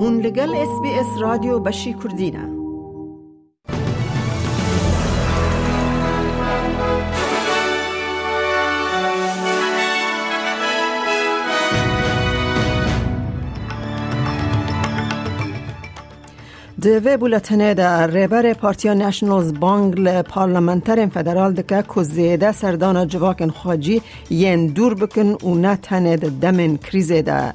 هون لگل اس بی اس رادیو بشی کردینه دوی بولتنه ده ریبر پارتیا نشنلز بانگ لپارلمنتر فدرال دکه که زیده سردان جواکن خواجی ین دور بکن و نه تنه دمن کریزه ده.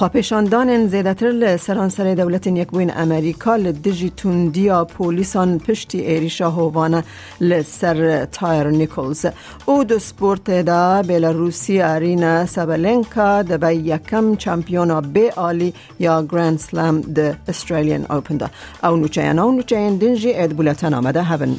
خواپیشاندان زیده تر سرانسر دولت یک بوین امریکا لدجی توندیا پولیسان پشتی ایریشا هوانه لسر تایر نیکلز او دو سپورت دا بیلاروسی ارینا سبلنکا ده به یکم چمپیونا بی آلی یا گراند سلام ده استرالیان اوپن دا. او نوچه او نوچه دنجی اد بولتن آمده هبن.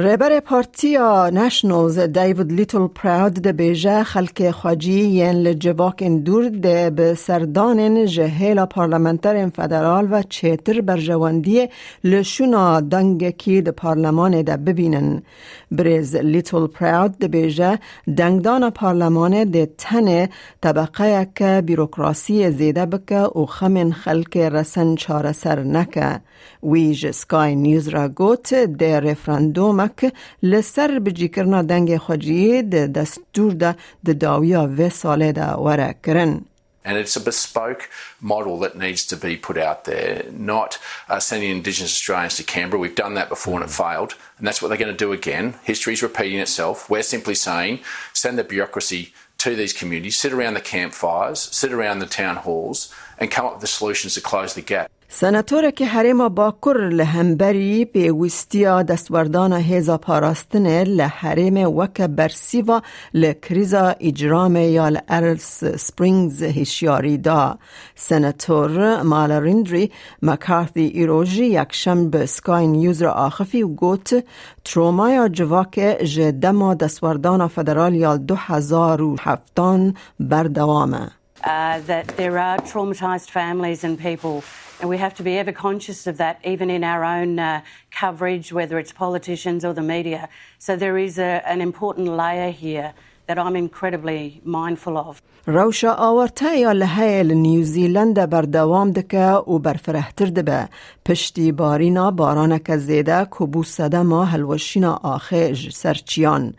رهبر پارتیا نشنلز دیوید لیتل پراود ده بیجه خلک خواجی ین لجواک دور ده به سردان جهیل پارلمنتر فدرال و چیتر برجواندی لشونا دنگ کی ده پارلمان ده ببینن. بریز لیتل پراود ده بیجه دنگدان پارلمان ده تنه طبقه که بیروکراسی زیده بکه و خمن خلک رسن چاره سر نکه. ویج سکای نیوز را گوت ده رفراندوم که لسر بجی کرنا دنگ خواجی ده دستور ده ده داویا و ساله ده وره کرن. And it's a bespoke model that needs to be put out there, not uh, sending Indigenous Australians to Canberra. We've done that before and it failed, and that's what they're going to do again. History's repeating itself. We're simply saying send the bureaucracy to these communities, sit around the campfires, sit around the town halls, and come up with the solutions to close the gap. سناتور که حریم باکر لهمبری پیوستیا دستوردان هیزا پاراستنه لحریم وک برسیوا لکریزا اجرام یا لارلس سپرینگز هشیاری دا. سناتور مالریندری مکارثی ایروژی یک شنب سکای نیوز را آخفی و گوت ترومای جواک جدما دستوردان فدرال یا دو هزار و هفتان بردوامه Uh, that there are traumatised families and people, and we have to be ever conscious of that, even in our own uh, coverage, whether it's politicians or the media. So there is a, an important layer here that I'm incredibly mindful of. روشا آورته یا لحیل نیوزیلند بردوام دکه و برفرهتر دبه پشتی بارینا بارانک زیده کبو سده ما هلوشینا آخیج سرچیان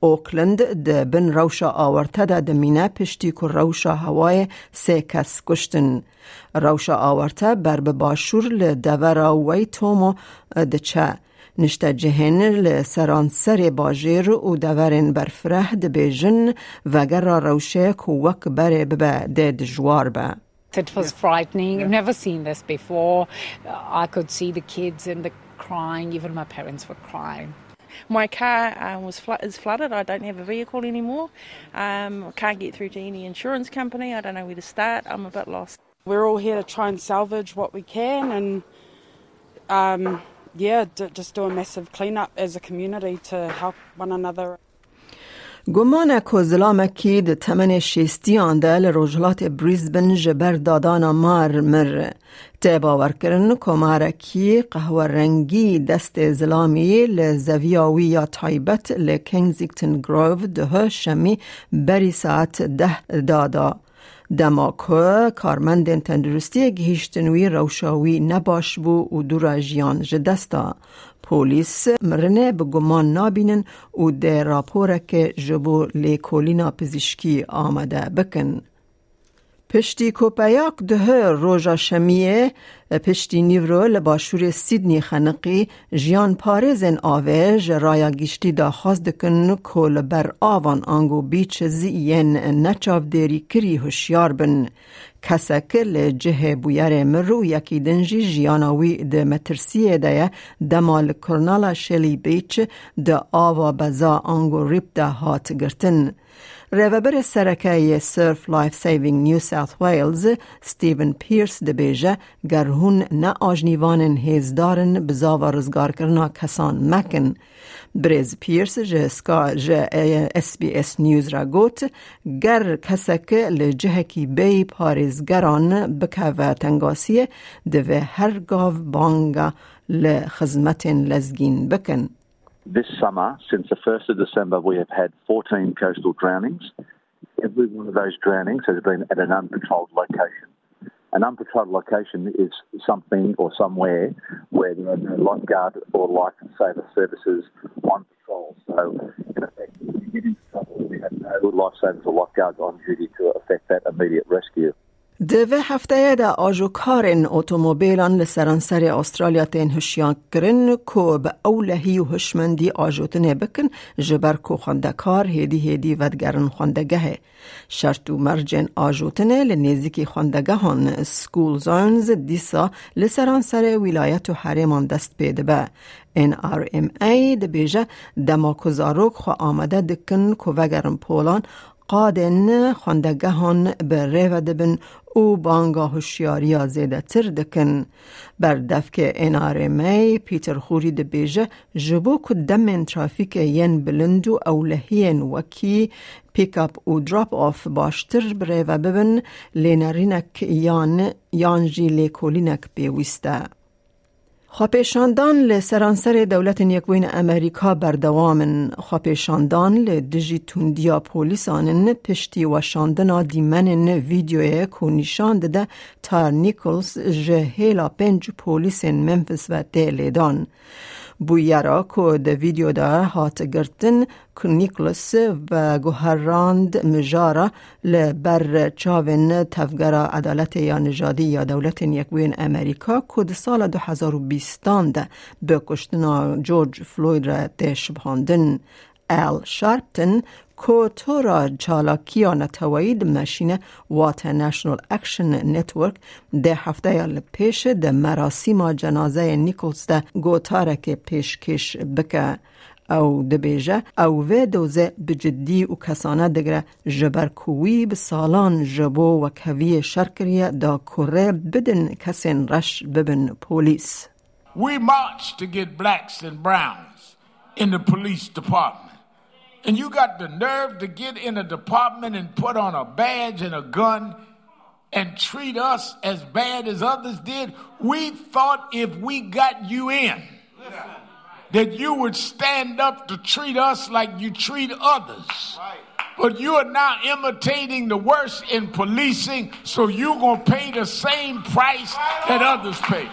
اوکلند د بن روشا آورته ده دمینه پشتی که روشا هوای سه کس کشتن. روشا آورته بر به باشور لدورا وی تومو دچه. نشته جهن لسران سر باجیر و ده بیجن وگر را روشه که وک بره ببه ده دجوار به. It was frightening. I've never seen this before. I could see the kids and the crying. Even my parents were crying. My car um, was fl- is flooded. I don't have a vehicle anymore. Um, I can't get through to any insurance company. I don't know where to start. I'm a bit lost. We're all here to try and salvage what we can, and um, yeah, d- just do a massive cleanup as a community to help one another. گمان کوزلام کی د تمن شیستی آنده لروجلات بریزبن جبر دادانا مار مر. ته باور کرن کمارکی قهوه رنگی دست زلامی لزویاوی یا تایبت لکنزیکتن گروو ده شمی بری ساعت ده دادا. دماکو کارمند تندرستی گهیشتنوی روشاوی نباش بو و دورا جیان جدستا پولیس مرنه به گمان نابینن و ده که جبو لیکولینا پزشکی آمده بکن. پشتی کوپیاک ده روژا شمیه پشتی نیورو لباشور سیدنی خنقی جیان پارزن آوه رایا گشتی دا خواست دکن کل بر آوان آنگو بیچ زیین نچاو دیری کری هشیار بن. کسک لجه بویر مرو یکی دنجی جیاناوی ده مترسیه ده دمال کرنالا شلی بیچ ده آوا بزا آنگو ریب ده هات گرتن. ریوبر سرکه سرف لایف سیوینگ نیو ساوت ویلز ستیون پیرس دبیجه گرهون نه آجنیوان هیزدارن بزا و رزگار کرنا کسان مکن. بریز پیرس جه سکا جه اس بی اس نیوز را گوت گر کسک لجه کی بی پارزگران بکه و تنگاسیه دوه هر گاو بانگا لخزمت لزگین بکن. This summer, since the 1st of December, we have had 14 coastal drownings. Every one of those drownings has been at an unpatrolled location. An unpatrolled location is something or somewhere where there are no lifeguard or life and saver services on patrol. So, in effect, if you get into trouble, we have no lifesavers or lifeguards on duty to effect that immediate rescue. دوه هفته دا آجو کارن اتومبیلان لسرانسر استرالیا تین هشیان کرن کو به اولهی و هشمندی آجوتنه بکن جبر کو خواندکار هیدی هیدی ودگرن خواندگه. شرط و مرجن آجوتنه لنیزیکی خواندگهان سکول زونز دیسا لسرانسر ولایت و حریمان دست پیده به. NRMA ده بیجه دماکوزاروک خو آمده دکن کو وگرن پولان قادن خواندگهان به ریو دبن او بانگا هوشیاری زیده تر دکن. بر دفک انارمی پیتر خوری ده بیجه جبو که ترافیک ین بلندو اولهین وکی پیک اپ و دراپ آف باشتر بره و ببن لینرینک یان یانجی لیکولینک بیویسته. خواپیشاندان لسرانسر دولت یکوین امریکا بردوامن خواپیشاندان لدجی توندیا پولیسانن پشتی و شاندنا دیمن ویدیوی کو نشان ده تار نیکلز جهیلا پنج پولیس منفس و دیلیدان. ده ویدیو دا هات گرتن که نیکلس و گوهراند مجارا لبر چاوین تفگرا عدالت یا نجادی یا دولت یکوین امریکا که ده سال 2020 ده به جورج فلوید را تشبهاندن ال شارپتن کو تورا چالاکیا نتوید مشین وات نشنال اکشن نتورک ده هفته یال پیش ده مراسم جنازه نیکلز ده گوتارک پیشکش بکه او دبیجه او و دوزه بجدی و کسانه دگره جبر کوی بسالان جبو و کوی شرکریه دا کره بدن کسین رش ببن پولیس We march to get blacks and browns in the police department. And you got the nerve to get in a department and put on a badge and a gun and treat us as bad as others did. We thought if we got you in, that you would stand up to treat us like you treat others. But you are now imitating the worst in policing, so you're going to pay the same price that others pay.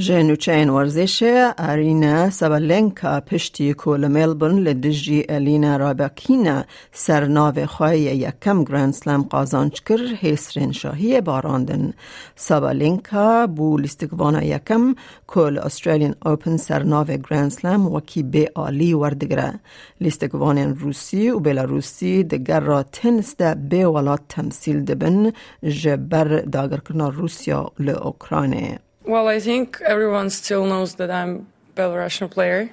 جنوچین ورزش ارینا سبالنکا پشتی کول ملبورن لدجی الینا رابکینا سرناو خواهی یکم گرند سلام قازانچ کر حسرین شاهی باراندن سبالنکا بو لیستگوانا یکم کول استرالین اوپن سرناو گرند سلام وکی به آلی وردگره لیستگوان روسی و بلاروسی دگر را تنس ده به ولات تمثیل دبن جبر داگر کرنا روسیا لأوکرانه Well, I think everyone still knows that I'm Belarusian player.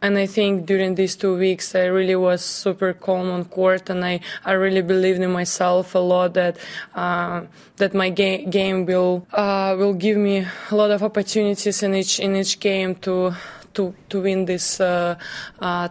And I think during these two weeks, I really was super calm on court, and I, I really believed in myself a lot that uh, that my ga- game will uh, will give me a lot of opportunities in each in each game to to to win this uh,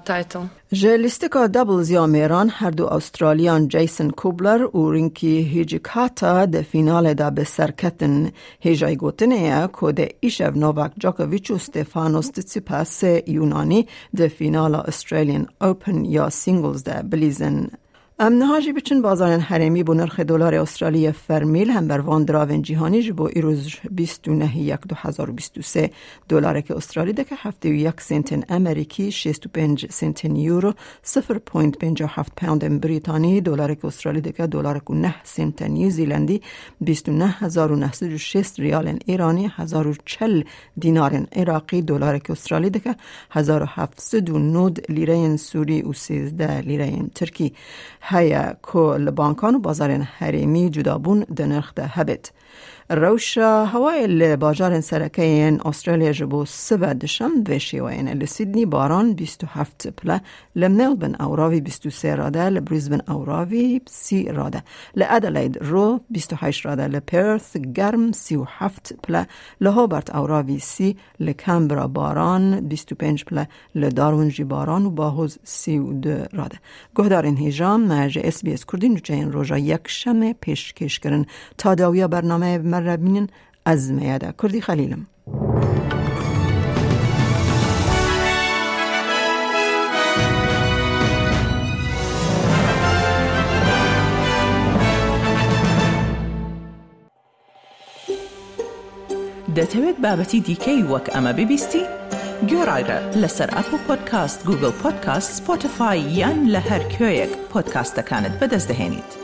title. جلیستیکا دبلز یا میران هر دو استرالیان جیسن کوبلر و رینکی هیجیکاتا ده فینال دا به سرکتن هیجای گوتنه که ده ایشف نوواک جاکویچ و ستفانوس تسیپاس یونانی ده فینال استرالیان اوپن یا سینگلز ده بلیزن ام نهاجی بچن بازار حرمی بو نرخ دلار استرالی فرمیل هم بر وان دراون جهانی جبو ایروز 29 یک 2023 دلار که استرالی ده که هفته و یک سنت امریکی 65 سنت یورو 0.57 پوند بریتانی دلار که استرالی ده که دلار که 9 سنت نیوزیلندی 29906 ریال ایرانی 1040 دینار عراقی دلار که استرالی ده که 1709 لیره سوری و 13 لیره ترکی. هیا که لبانکان و بازار حریمی جدابون دنرخ ده هبت. روشا هوای لباجار سرکه استرالیا جبو سبا دشم و شیوین لسیدنی باران 27 پله لملبن اوراوی 23 راده لبریزبن اوراوی 30 راده لادلید رو 28 راده لپرث گرم 37 پله لهوبرت اوراوی 30 لکمبرا باران 25 پله لدارون جی باران و باهوز 32 راده. گهدارین هیجام مرج اس بی اس کردین جین روژا یک شمه پیش کش کرن. تا داویا برنامه برنامەیە بمەرە بینن ئەزمەیەدا کوردی خەلیلم. دەتەوێت بابەتی دیکەی وەک ئەمە ببیستی؟ گۆڕایرە لەسەر ئەپ و پۆدکاست گوگل پۆدکاست سپۆتفاای یان لە هەر کوێیەک پۆدکاستەکانت بەدەستدەێنیت.